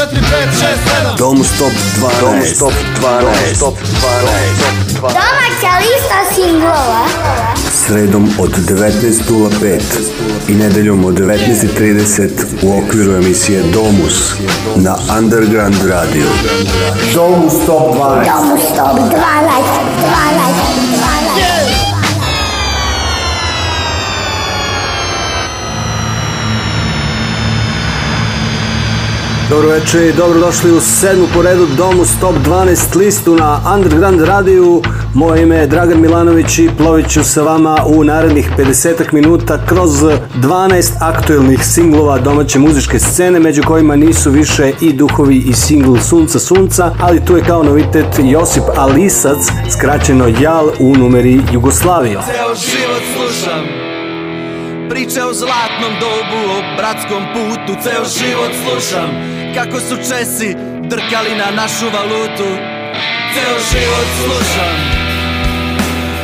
4, 5, 6, 7 Domu stop 12 Domu stop 12 Domu stop 12 Domaća lista singlova Sredom od 19.05 i nedeljom od 19.30 u okviru emisije Domus na Underground Radio. Domus Top 12. Domus Top 12. 12. 12. 12. Dobroveče i dobrodošli u sedmu po redu domu Stop 12 listu na Underground radiju. Moje ime je Dragan Milanović i plovit ću sa vama u narednih 50 minuta kroz 12 aktuelnih singlova domaće muzičke scene, među kojima nisu više i duhovi i singl Sunca Sunca, ali tu je kao novitet Josip Alisac, skraćeno Jal u numeri Jugoslavija. Ceo život slušam priče o zlatnom dobu, o bratskom putu, ceo život slušam kako su Česi drkali na našu valutu Ceo život slušam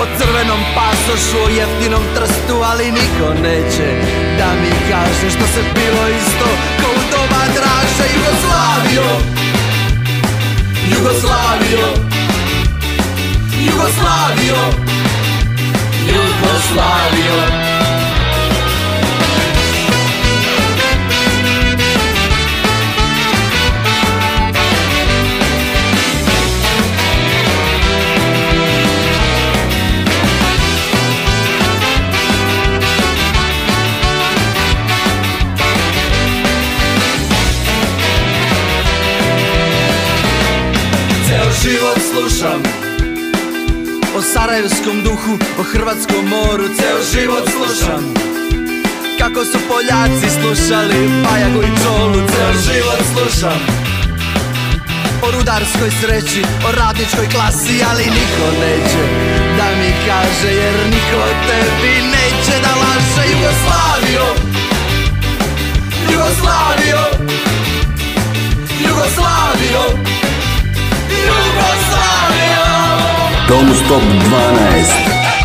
o crvenom pasošu, o jeftinom trstu Ali niko neće da mi kaže što se bilo isto Kao u doba draža Jugoslavio Jugoslavio Jugoslavio Jugoslavio sarajevskom duhu, o hrvatskom moru Ceo život slušam Kako su Poljaci slušali Pajagu i Čolu Ceo život slušam O rudarskoj sreći, o radničkoj klasi Ali niko neće da mi kaže Jer niko tebi neće da laže Jugoslavijom Jugoslavijom Jugoslavijom Domstop 12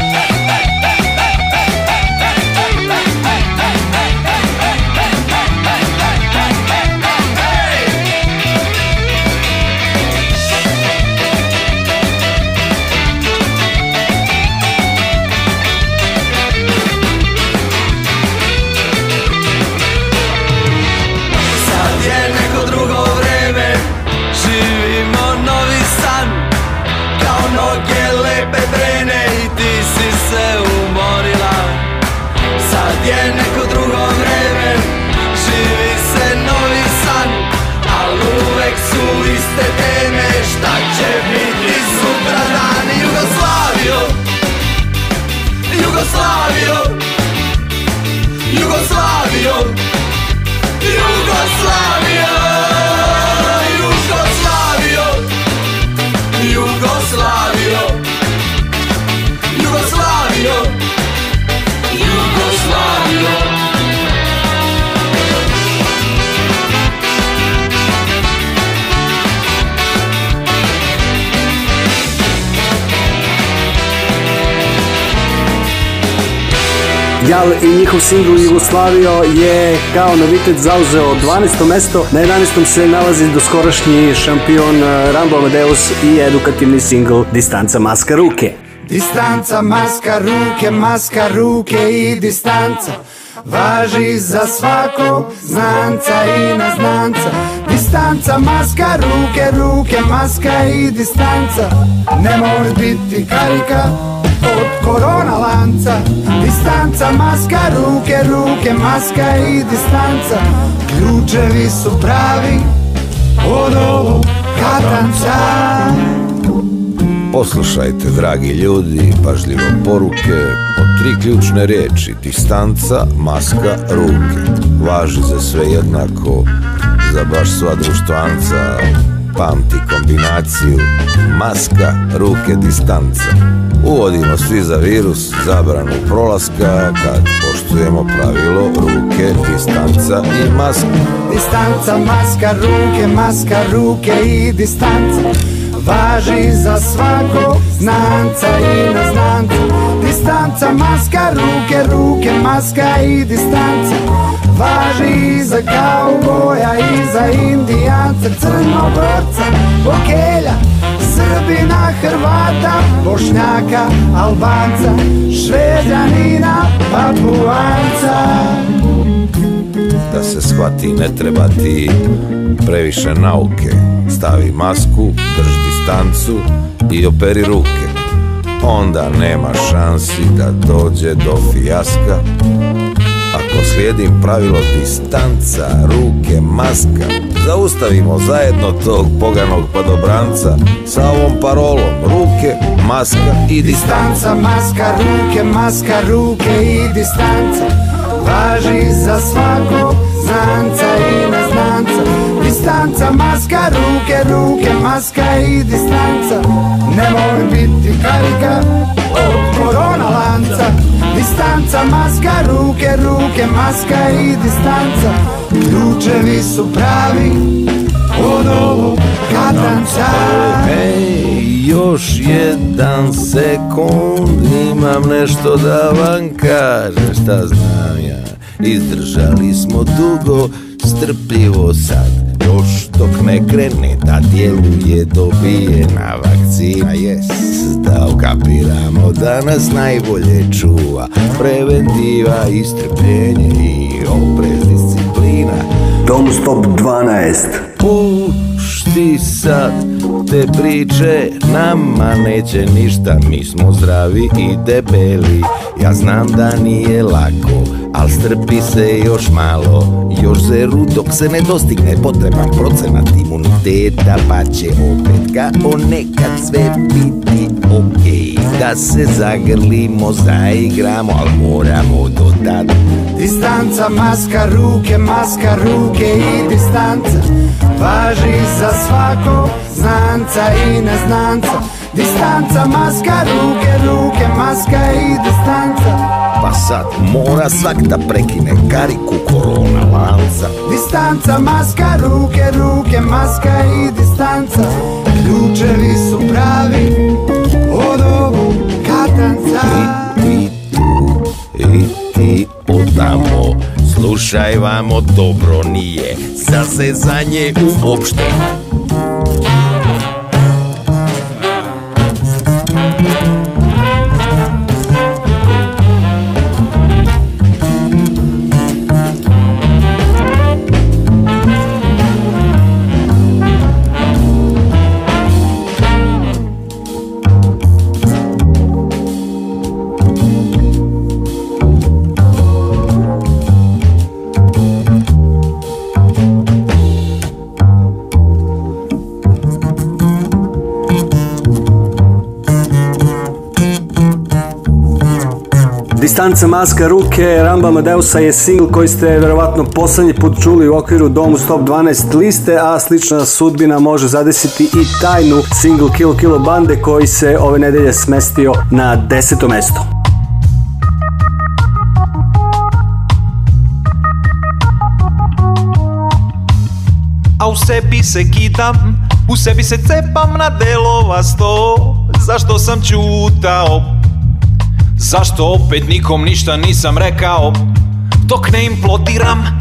Metal i njihov singl Jugoslavio je kao novitet zauzeo 12. mesto. Na 11. se nalazi doskorašnji šampion eh, Rambo Amadeus i edukativni singl Distanca maska ruke. Distanca maska ruke, maska ruke i distanca Važi za svakog znanca i neznanca Distanca, maska, ruke, ruke, maska i distanca Nemoj biti karika, od korona lanca Distanca, maska, ruke, ruke, maska i distanca Ključevi su pravi od ovog katanca Poslušajte, dragi ljudi, pažljivo poruke o tri ključne reči Distanca, maska, ruke Važi za sve jednako, za baš sva društvanca pamti kombinaciju maska, ruke, distanca. Uvodimo svi za virus zabranu prolaska kad poštujemo pravilo ruke, distanca i maska. Distanca, maska, ruke, maska, ruke i distanca. Važi za svako znanca i neznanca Distanca, maska, ruke, ruke, maska i distanca Važi i za kauboja i za indijanca Crnogorca, Bokelja, Srbina, Hrvata Bošnjaka, Albanca Šveđanina, Papuanca Da se shvati ne treba ti previše nauke Stavi masku, drži distancu i operi ruke Onda nema šansi da dođe do fijaska Poslijedim pravilo distanca, ruke, maska Zaustavimo zajedno tog poganog padobranca Sa ovom parolom ruke, maska i distanca Distanca, maska, ruke, maska, ruke i distanca Važi za svakog znanca i neznanca Distanca, maska, ruke, ruke, maska i distanca Nemoj biti karika od korona lanca distanca Maska, ruke, ruke, maska i distanca Ključevi su pravi od ovog katanca Ej, još jedan sekund Imam nešto da vam kažem Šta znam ja Izdržali smo dugo, strpljivo sad Još dok ne krene da djeluje dobijena vakcina Jest da ukapiramo da nas najbolje čuva Preventiva i strpljenje i oprez disciplina Dom Stop 12 Pušti sad te priče Nama neće ništa, mi smo zdravi i debeli Ja znam da nije lako Al strpi se još malo, još zeru dok se ne dostigne potreban procenat imuniteta Pa će opet kao nekad sve biti okej okay. Da se zagrlimo, zaigramo, al moramo do tada Distanca, maska, ruke, maska, ruke i distanca Važi za svakog znanca i neznanca Distanca, maska, ruke, ruke, maska i distanca Pa sad mora svak da prekine kariku korona lanca Distanca, maska, ruke, ruke, maska i distanca Ključevi su pravi od ovog katanca I ti tu, i ti odamo Slušaj vamo, dobro nije Zazezanje uopšte Distanca maska ruke Ramba Madeusa je singl koji ste verovatno poslednji put čuli u okviru Domu Stop 12 liste, a slična sudbina može zadesiti i tajnu singl Kilo Kilo bande koji se ove nedelje smestio na deseto mesto. A u sebi se kidam, u sebi se cepam na delova sto, zašto sam čutao Zašto opet nikom ništa nisam rekao Dok ne implodiram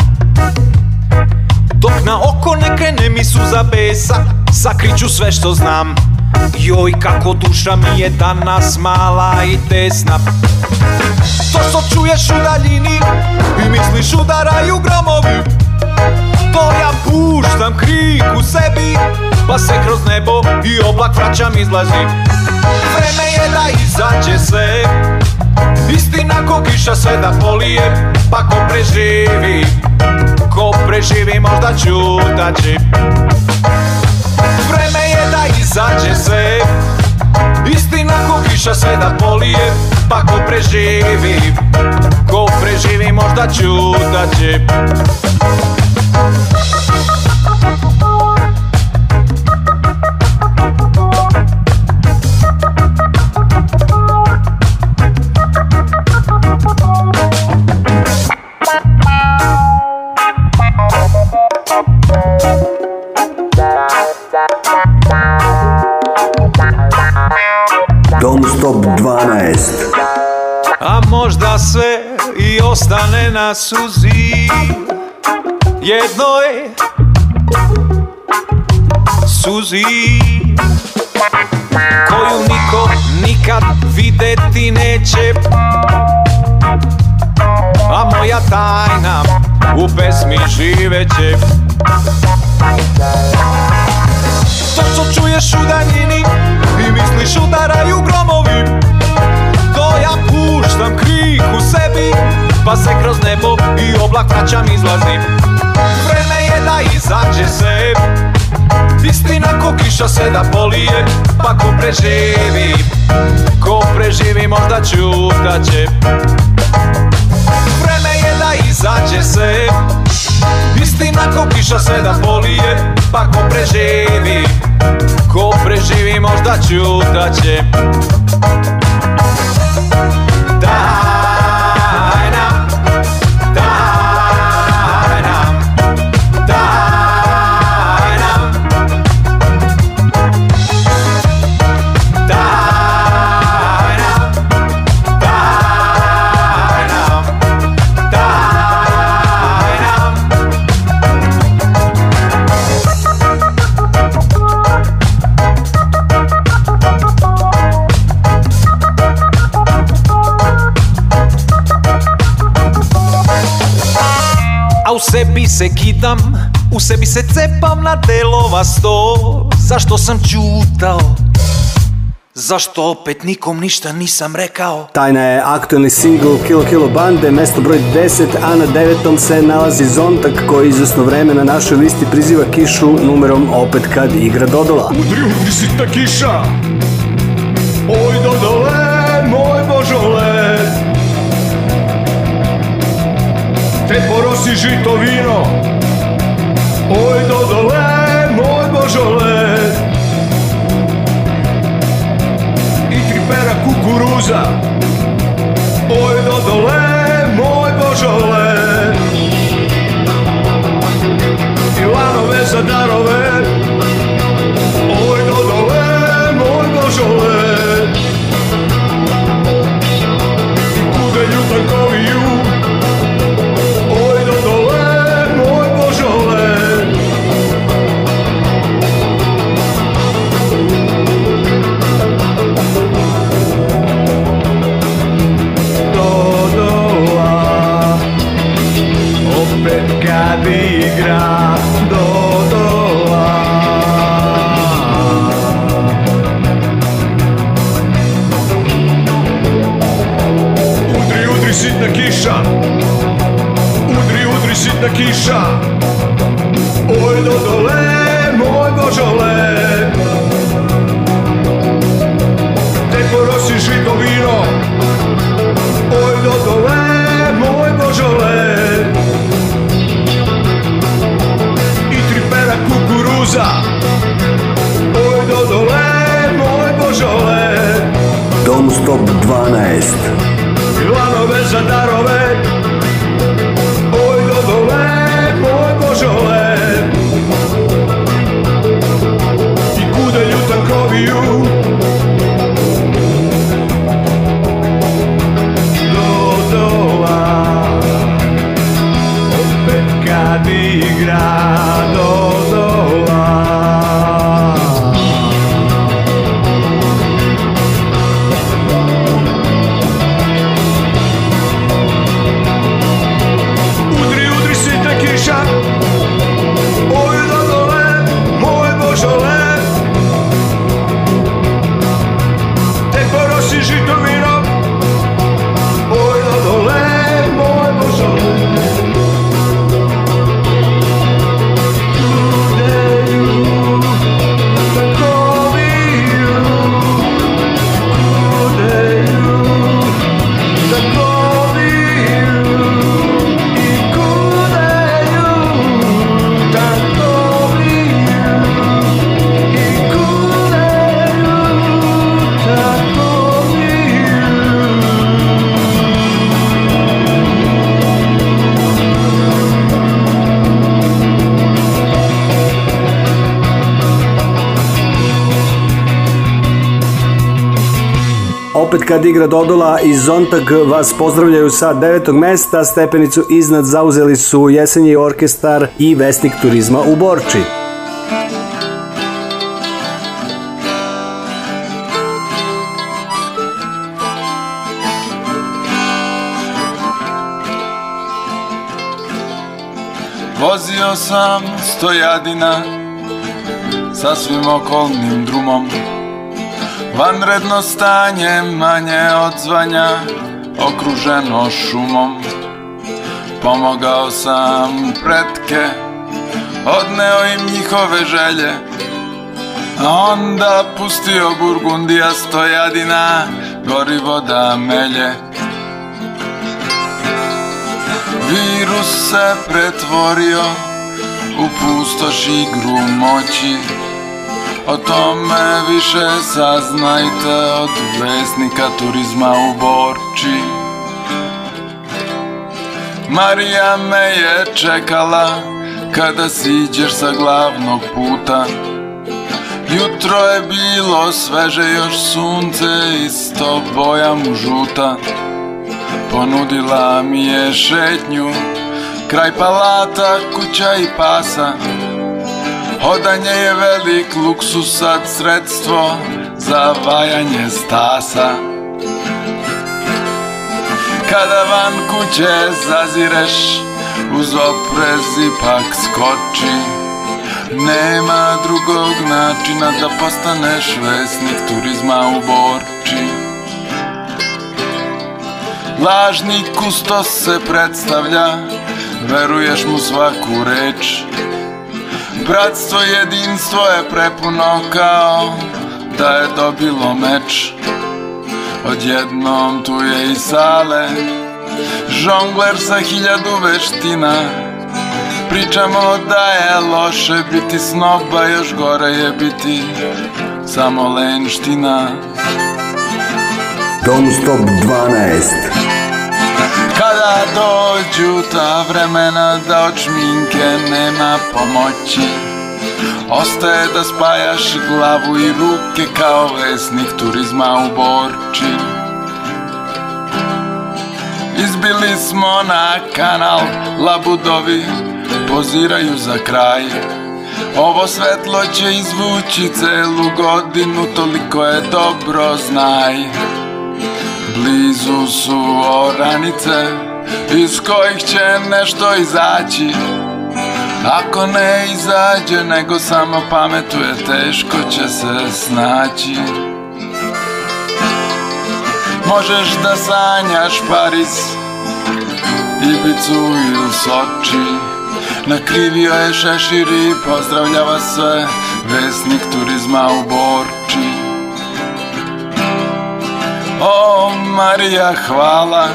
Dok na oko ne krene mi suza besa Sakriću sve što znam Joj kako duša mi je danas mala i tesna To što čuješ u daljini I misliš udaraju gromovi To ja puštam krik u sebi Pa se kroz nebo i oblak vraćam izlazi Vreme je da izađe sve Istina ko kiša sve da polije Pa ko preživi Ko preživi možda čutaći Vreme je da izađe sve Istina ko kiša sve da polije Pa ko preživi Ko preživi možda ćutaći jednoj suzi koju niko nikad videti neće a moja tajna u pesmi živeće To što čuješ u daljini i misliš udaraju gromovi To ja puštam krik u sebi pa se kroz nebo i oblak vraćam izlazim izađe se Istina ko kiša se da polije Pa ko preživi Ko preživi možda će Vreme je da izađe se Istina ko kiša se da polije Pa ko preživi Ko preživi možda će Da kidam, u sebi se cepam na delova sto Zašto sam čutao? Zašto opet nikom ništa nisam rekao? Tajna je aktualni single Kilo Kilo Bande, mesto broj 10, a na devetom se nalazi Zontak koji izvrsno vreme na našoj listi priziva kišu numerom Opet kad igra Dodola. Udri, udri si ta kiša, oj Dodole, moj božole, te porosi žito vino, Oj do dodole, moj božole I tri pera kukuruza Oj do dodole, moj božole I lanove za darove opet kad igra Dodola i Zontag vas pozdravljaju sa devetog mesta, stepenicu iznad zauzeli su Jesenji orkestar i Vesnik turizma u Borči. Vozio sam stojadina sa svim okolnim drumom Vanredno stanje manje od zvanja Okruženo šumom Pomogao sam pretke Odneo im njihove želje A onda pustio Burgundija stojadina Gorivo da melje Virus se pretvorio U pustoš igru moći O tome više saznajte od vesnika turizma u Borči Marija me je čekala kada siđeš sa glavnog puta Jutro je bilo sveže još sunce isto boja mu žuta Ponudila mi je šetnju kraj palata, kuća i pasa Hodanje je velik luksuz, sad sredstvo za vajanje stasa Kada van kuće zazireš, uz oprez ipak skoči Nema drugog načina da postaneš vesnik turizma u Borči Lažni kustos se predstavlja, veruješ mu svaku reč Bratstvo jedinstvo je prepuno kao da je dobilo meč Odjednom tu je i sale Žongler sa hiljadu veština Pričamo da je loše biti snoba Još gore je biti samo lenština Dom Stop 12 Kada dođu ta vremena da od šminke nema pomoći Ostaje da spajaš glavu i ruke kao vesnik turizma u Borči Izbili smo na kanal, labudovi poziraju za kraj Ovo svetlo će izvući celu godinu, toliko je dobro znaj Blizu su oranice iz kojih će nešto izaći Ako ne izađe nego samo pametuje teško će se snaći Možeš da sanjaš Paris, Ibicu ili Soči Nakrivio je šešir i pozdravljava sve Vesnik turizma u Borči O Marija, hvala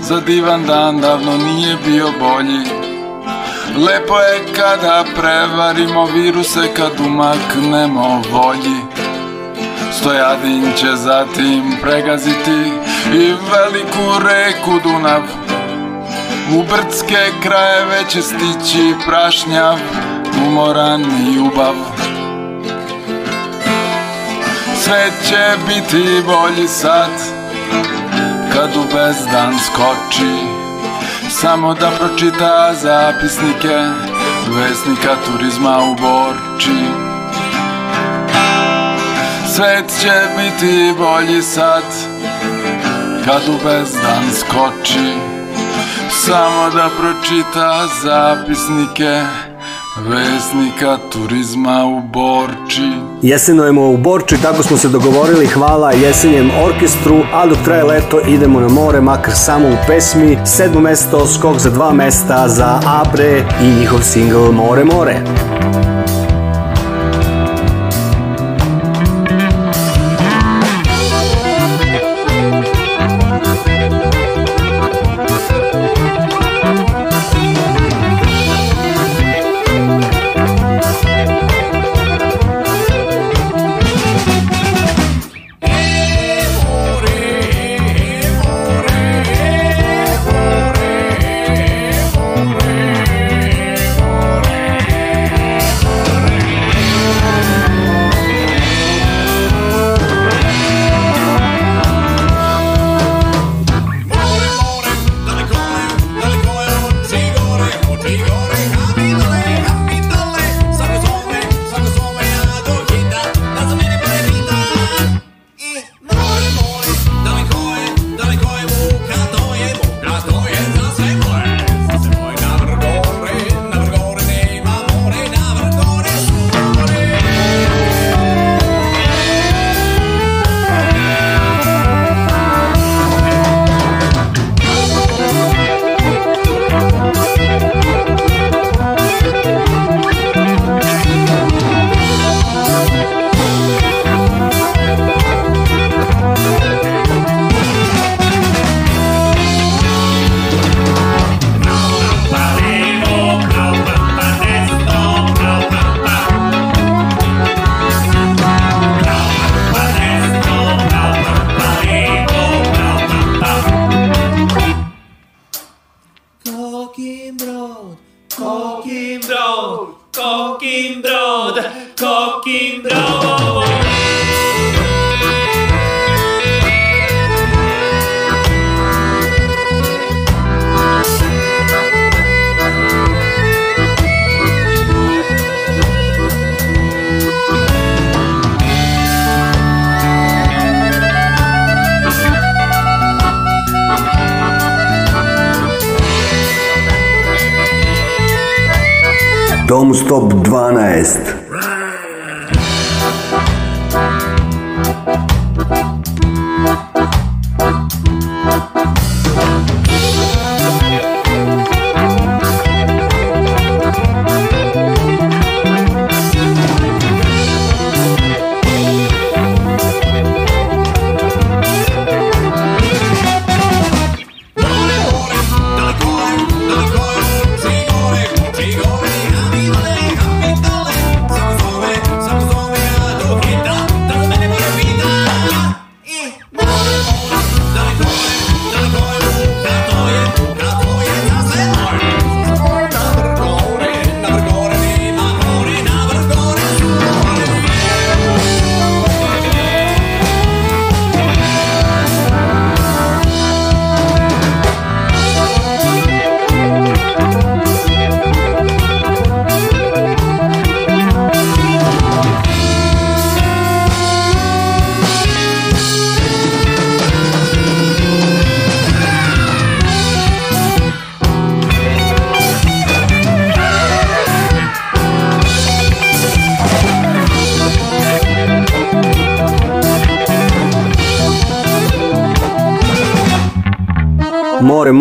za divan dan, davno nije bio bolji. Lepo je kada prevarimo viruse, kad umaknemo volji. Stojadin će zatim pregaziti i veliku reku Dunav. U brdske krajeve će stići prašnjav, umoran i ljubav sve će biti bolji sad Kad u bezdan skoči Samo da pročita zapisnike Vesnika turizma u Borči Svet će biti bolji sad Kad u bezdan skoči Samo da pročita zapisnike Vesnika turizma u Borči. Jesenujemo u Borči, tako smo se dogovorili, hvala jesenjem orkestru, a dok traje leto idemo na more, makar samo u pesmi. Sedmo mesto, skok za dva mesta za Abre i njihov singl More More. More.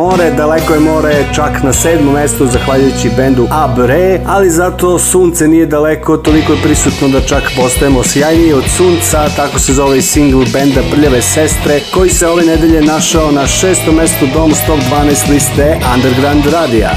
more, daleko je more čak na sedmom mestu zahvaljujući bendu Abre, ali zato sunce nije daleko, toliko je prisutno da čak postajemo sjajniji od sunca, tako se zove i single benda Prljave sestre, koji se ove nedelje našao na šestom mestu Dom Stop 12 liste Underground Radija.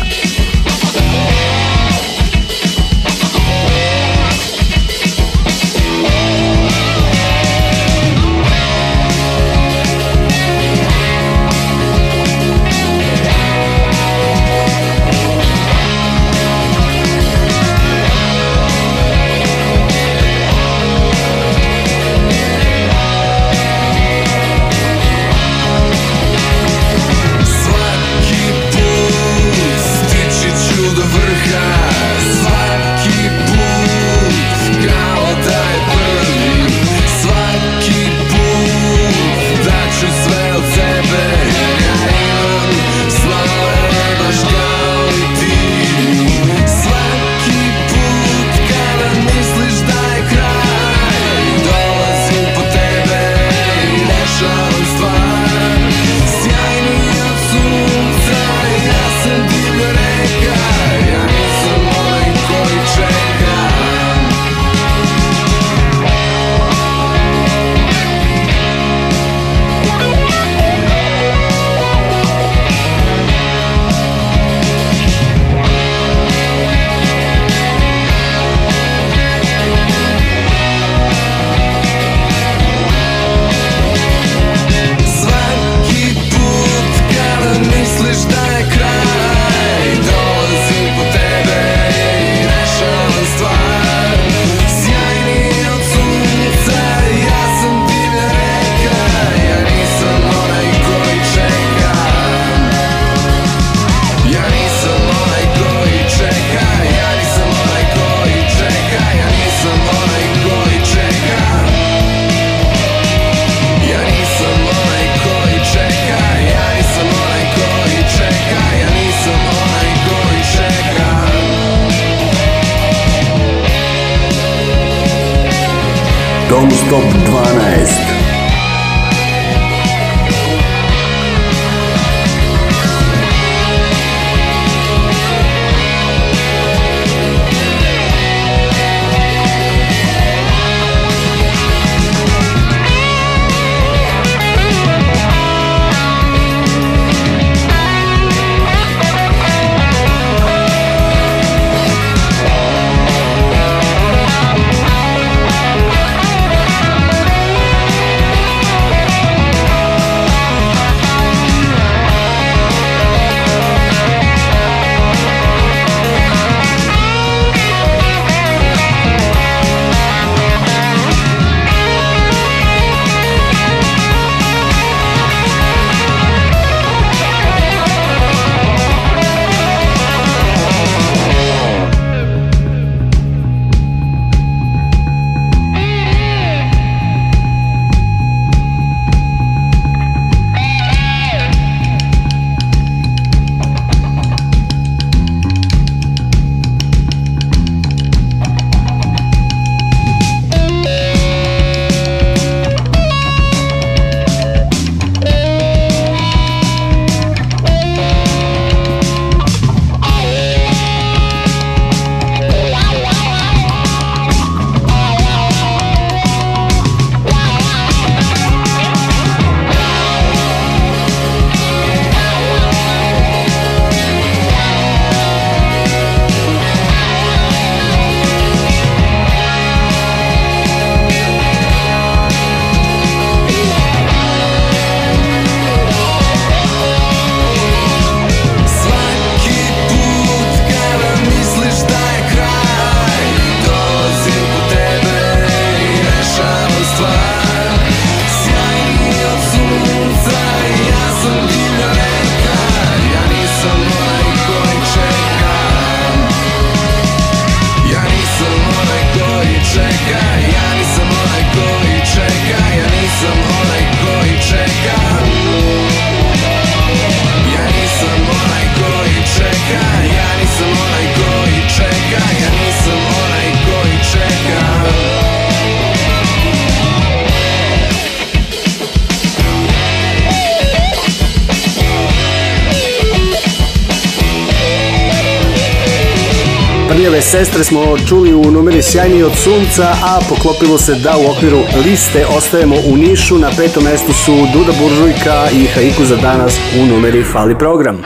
Tanjeve sestre smo čuli u numeri Sjajni od sunca, a poklopilo se da u okviru liste ostajemo u Nišu. Na petom mestu su Duda Buržujka i Haiku za danas u numeri Fali program.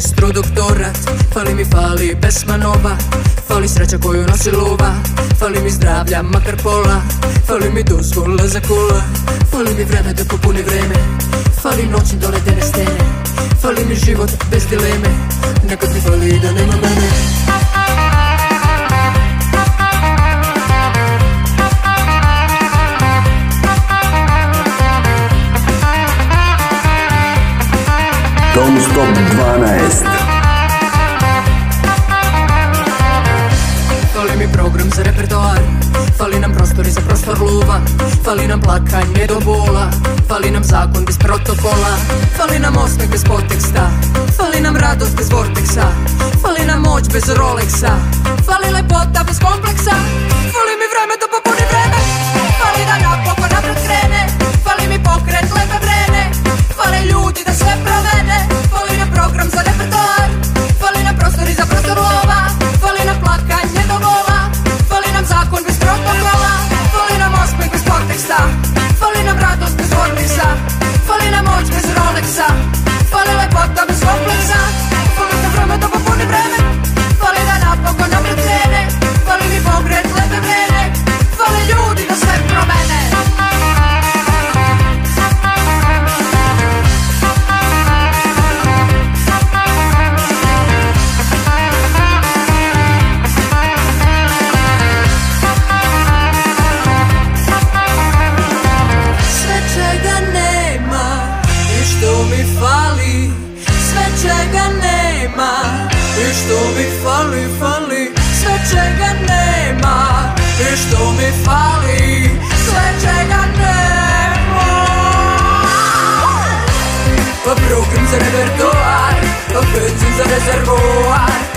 magistru doktorat Fali mi fali pesma nova Fali sreća koju nosi luva Fali mi zdravlja makar pola Fali mi dozvola za kola Fali mi vreme da popuni vreme Fali noći do ledene stene Fali mi život bez dileme Nekad mi fali da nema mene Tom Stop 12 Fali mi program za repertoar Fali nam prostori za prostor luba Fali nam plakanje do bola Fali nam zakon bez protokola Fali nam osmeh bez poteksta Fali nam radost bez vorteksa Fali nam moć bez Rolexa Fali lepota bez kompleksa Fali mi vreme da popuni vreme Fali da napokon ljudi da sve provede Fali na program za repertoar Fali na prostor i za prostor lova Fali na plakanje do gola Fali nam zakon bez protokola Fali nam osmeh bez konteksta Fali nam radost bez formisa Fali nam moć bez Rolexa Fali lepota bez kompleksa Rukym se nevertoar, ofycin se rezervoar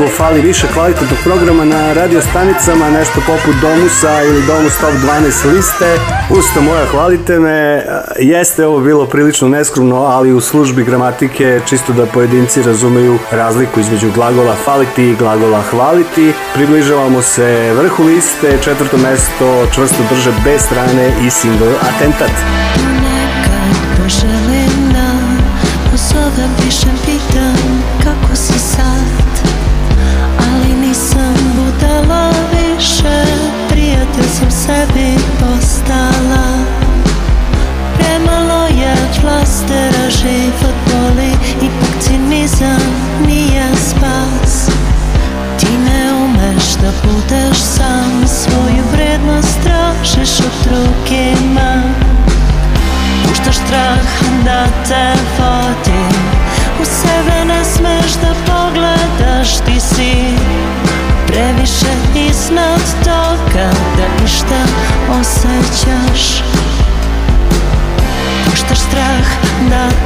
nekako fali više kvalitetnog programa na radio stanicama, nešto poput Domusa ili Domus Top 12 liste. Usta moja, hvalite me. Jeste ovo bilo prilično neskromno, ali u službi gramatike čisto da pojedinci razumeju razliku između glagola faliti i glagola hvaliti. Približavamo se vrhu liste, četvrto mesto čvrsto drže B strane i single Atentat. Ponekad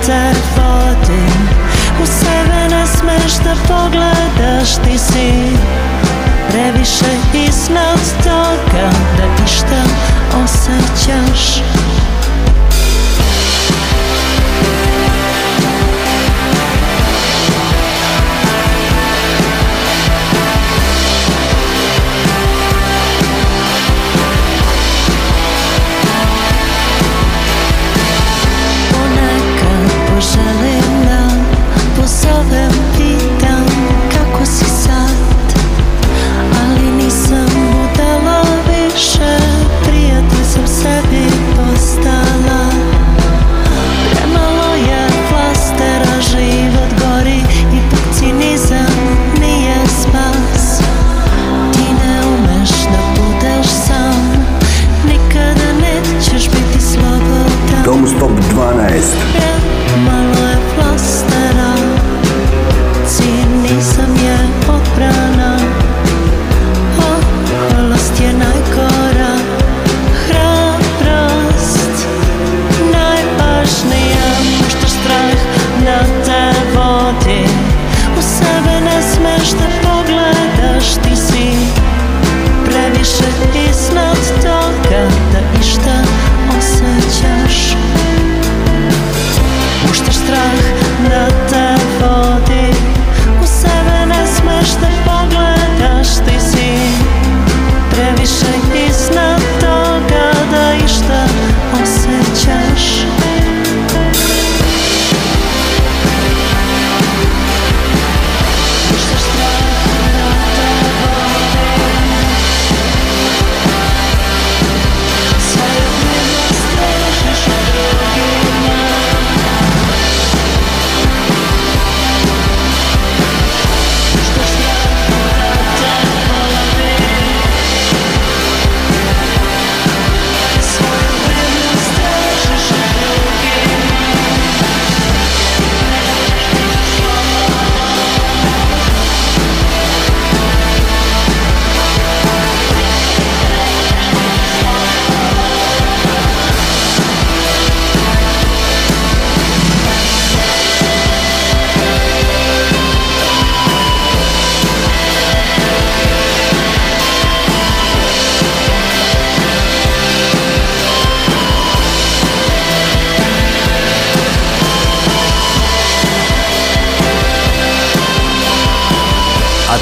sad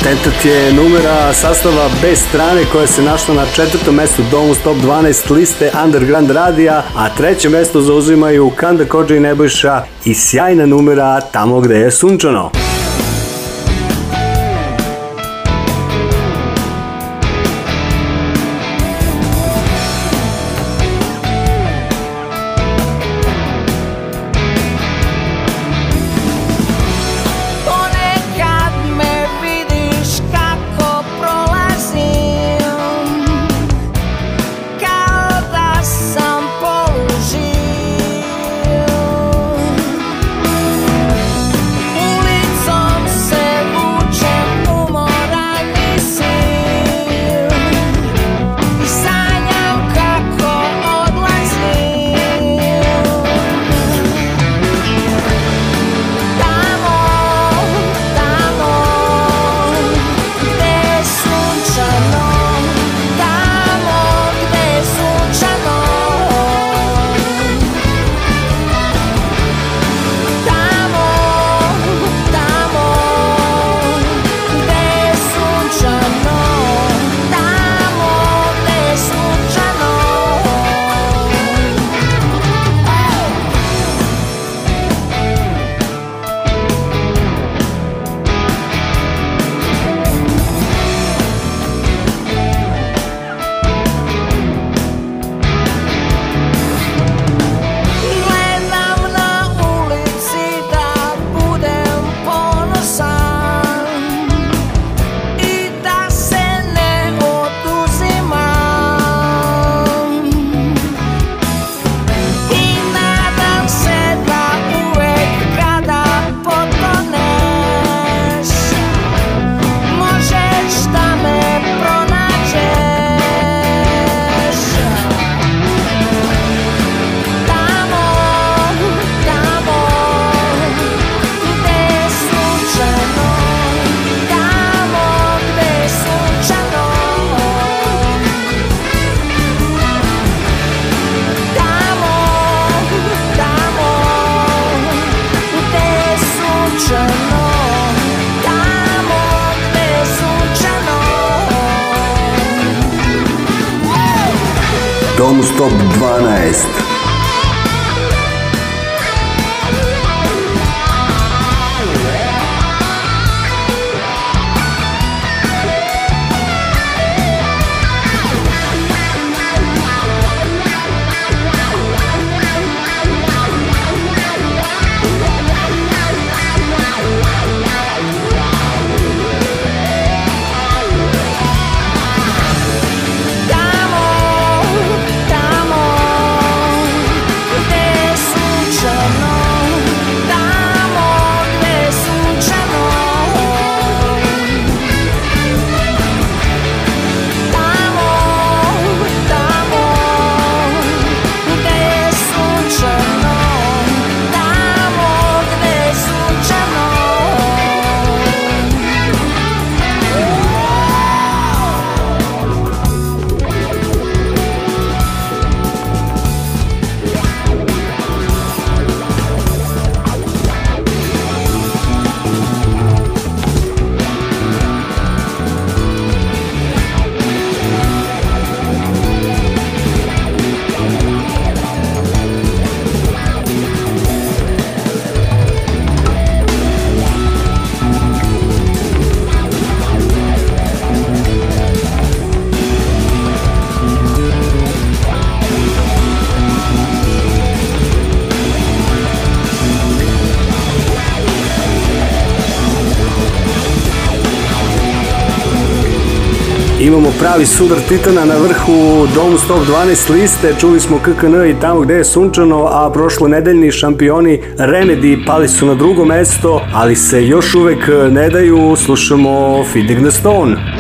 Tentat je numera sastava bez strane koja se našla na četvrtom mestu Domus Stop 12 liste Underground Radija, a treće mesto zauzimaju Kanda Kođa i Nebojša i sjajna numera tamo gde je sunčano. mali sudar Titana na vrhu Domus Top 12 liste. Čuli smo KKN i tamo gde je sunčano, a prošlo nedeljni šampioni Remedy pali su na drugo mesto, ali se još uvek ne daju. Slušamo Feeding the Stone.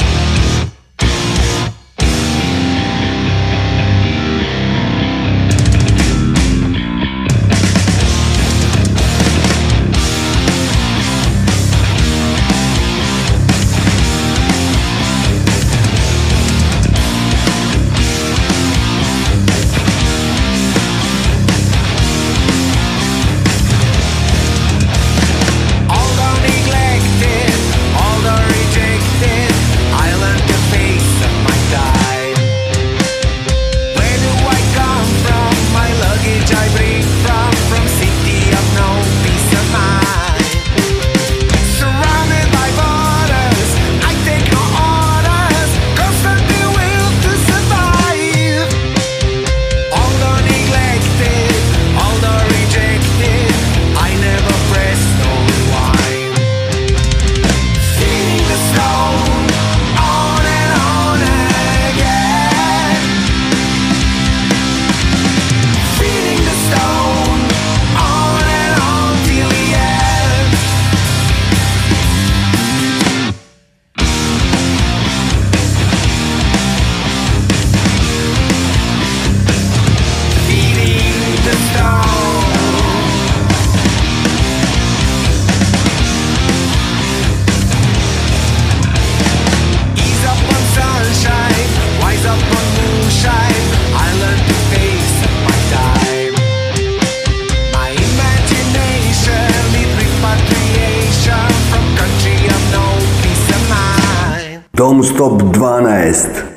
Tom Stop 12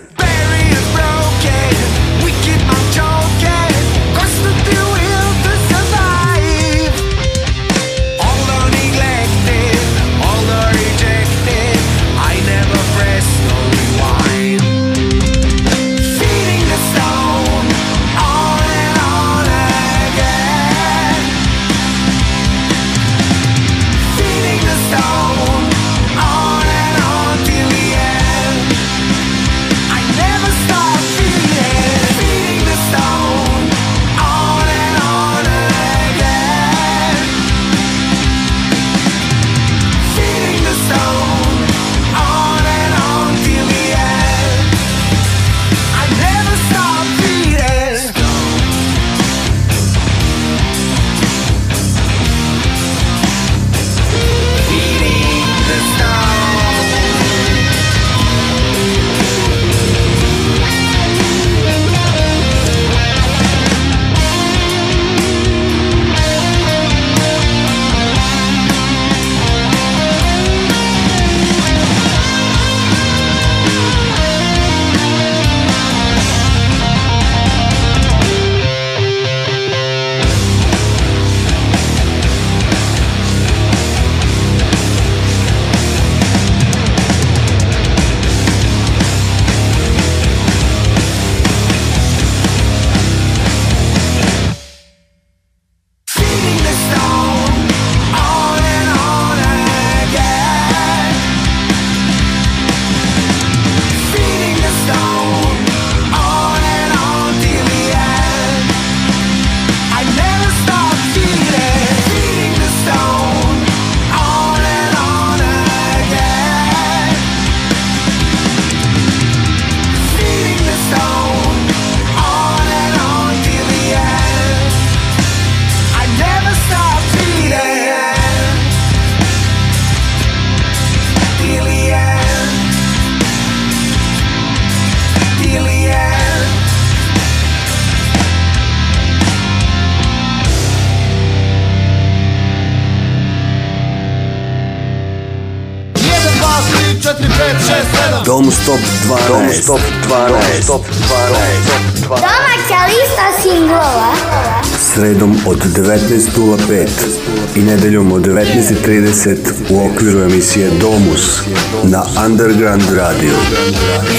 nedeljom od 19.30 u okviru emisije Domus na Underground Radio.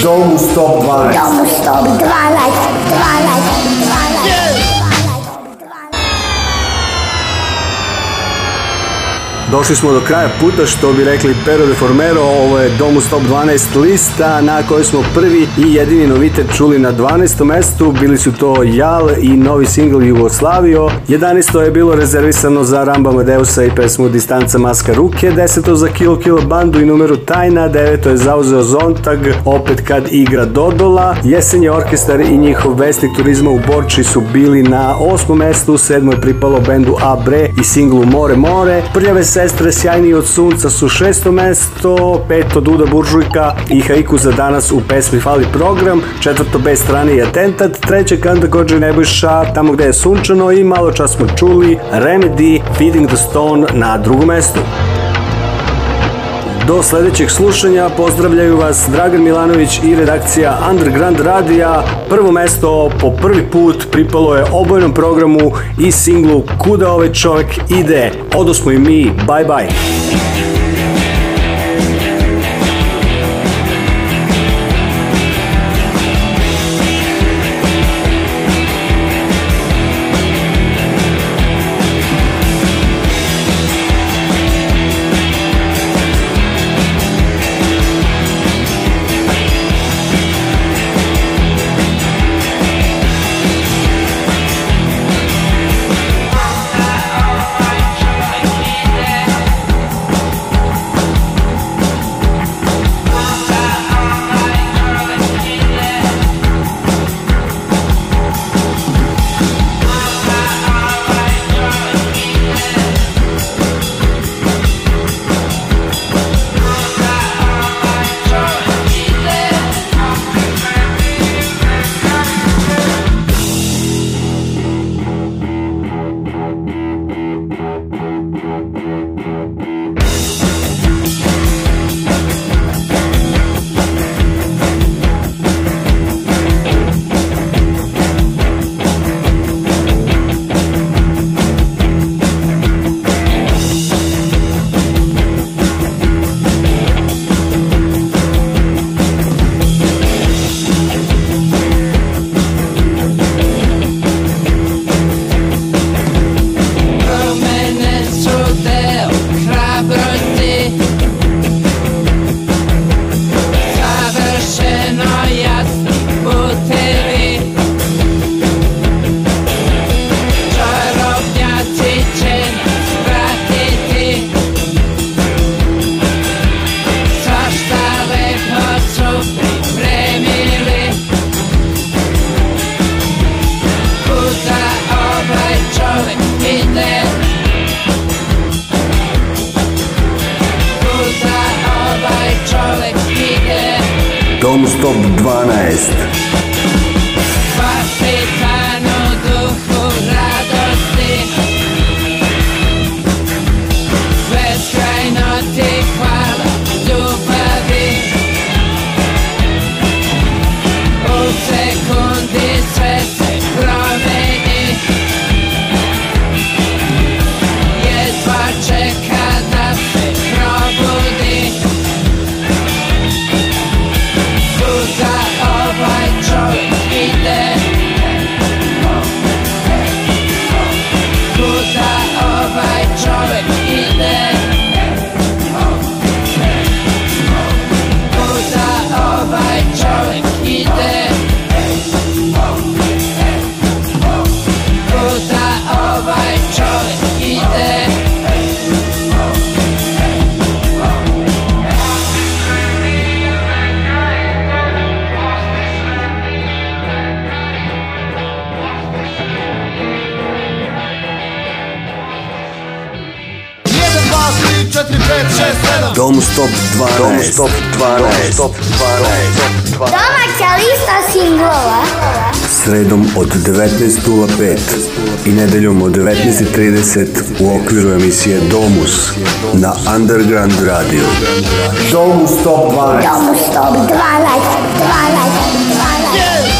Domus Top 12. Domus Top 12. 12. 12. 12. Došli smo do kraja puta što bi rekli Pero de Formero, ovo je Domus Top 12 lista na kojoj smo prvi i jedini novitet čuli na 12. mestu, bili su to Jal i novi singl Jugoslavio, 11. je bilo rezervisano za Ramba Madeusa i pesmu Distanca maska ruke, 10. za Kilo Kilo bandu i numeru Tajna, 9. je zauzeo Zontag, opet kad igra Dodola, Jesenje orkestar i njihov vesnik turizma u Borči su bili na 8. mestu, 7. je pripalo bendu Abre i singlu More More, prljave se sestre Sjajniji od sunca su šesto mesto, peto Duda Buržujka i Haiku za danas u pesmi Fali program, četvrto B strane i Atentat, treće Kanda Gođe Nebojša, tamo gde je sunčano i malo čas smo čuli Remedy Feeding the Stone na drugom mestu. Do sledećeg slušanja pozdravljaju vas Dragan Milanović i redakcija Underground Radija. Prvo mesto po prvi put pripalo je obojnom programu i singlu Kuda ovaj čovek ide. Odo i mi, bye bye. 30 u okviru emisije Domus na Underground Radio. Domus Top 12. Domus Top 12. 12. 12. 12.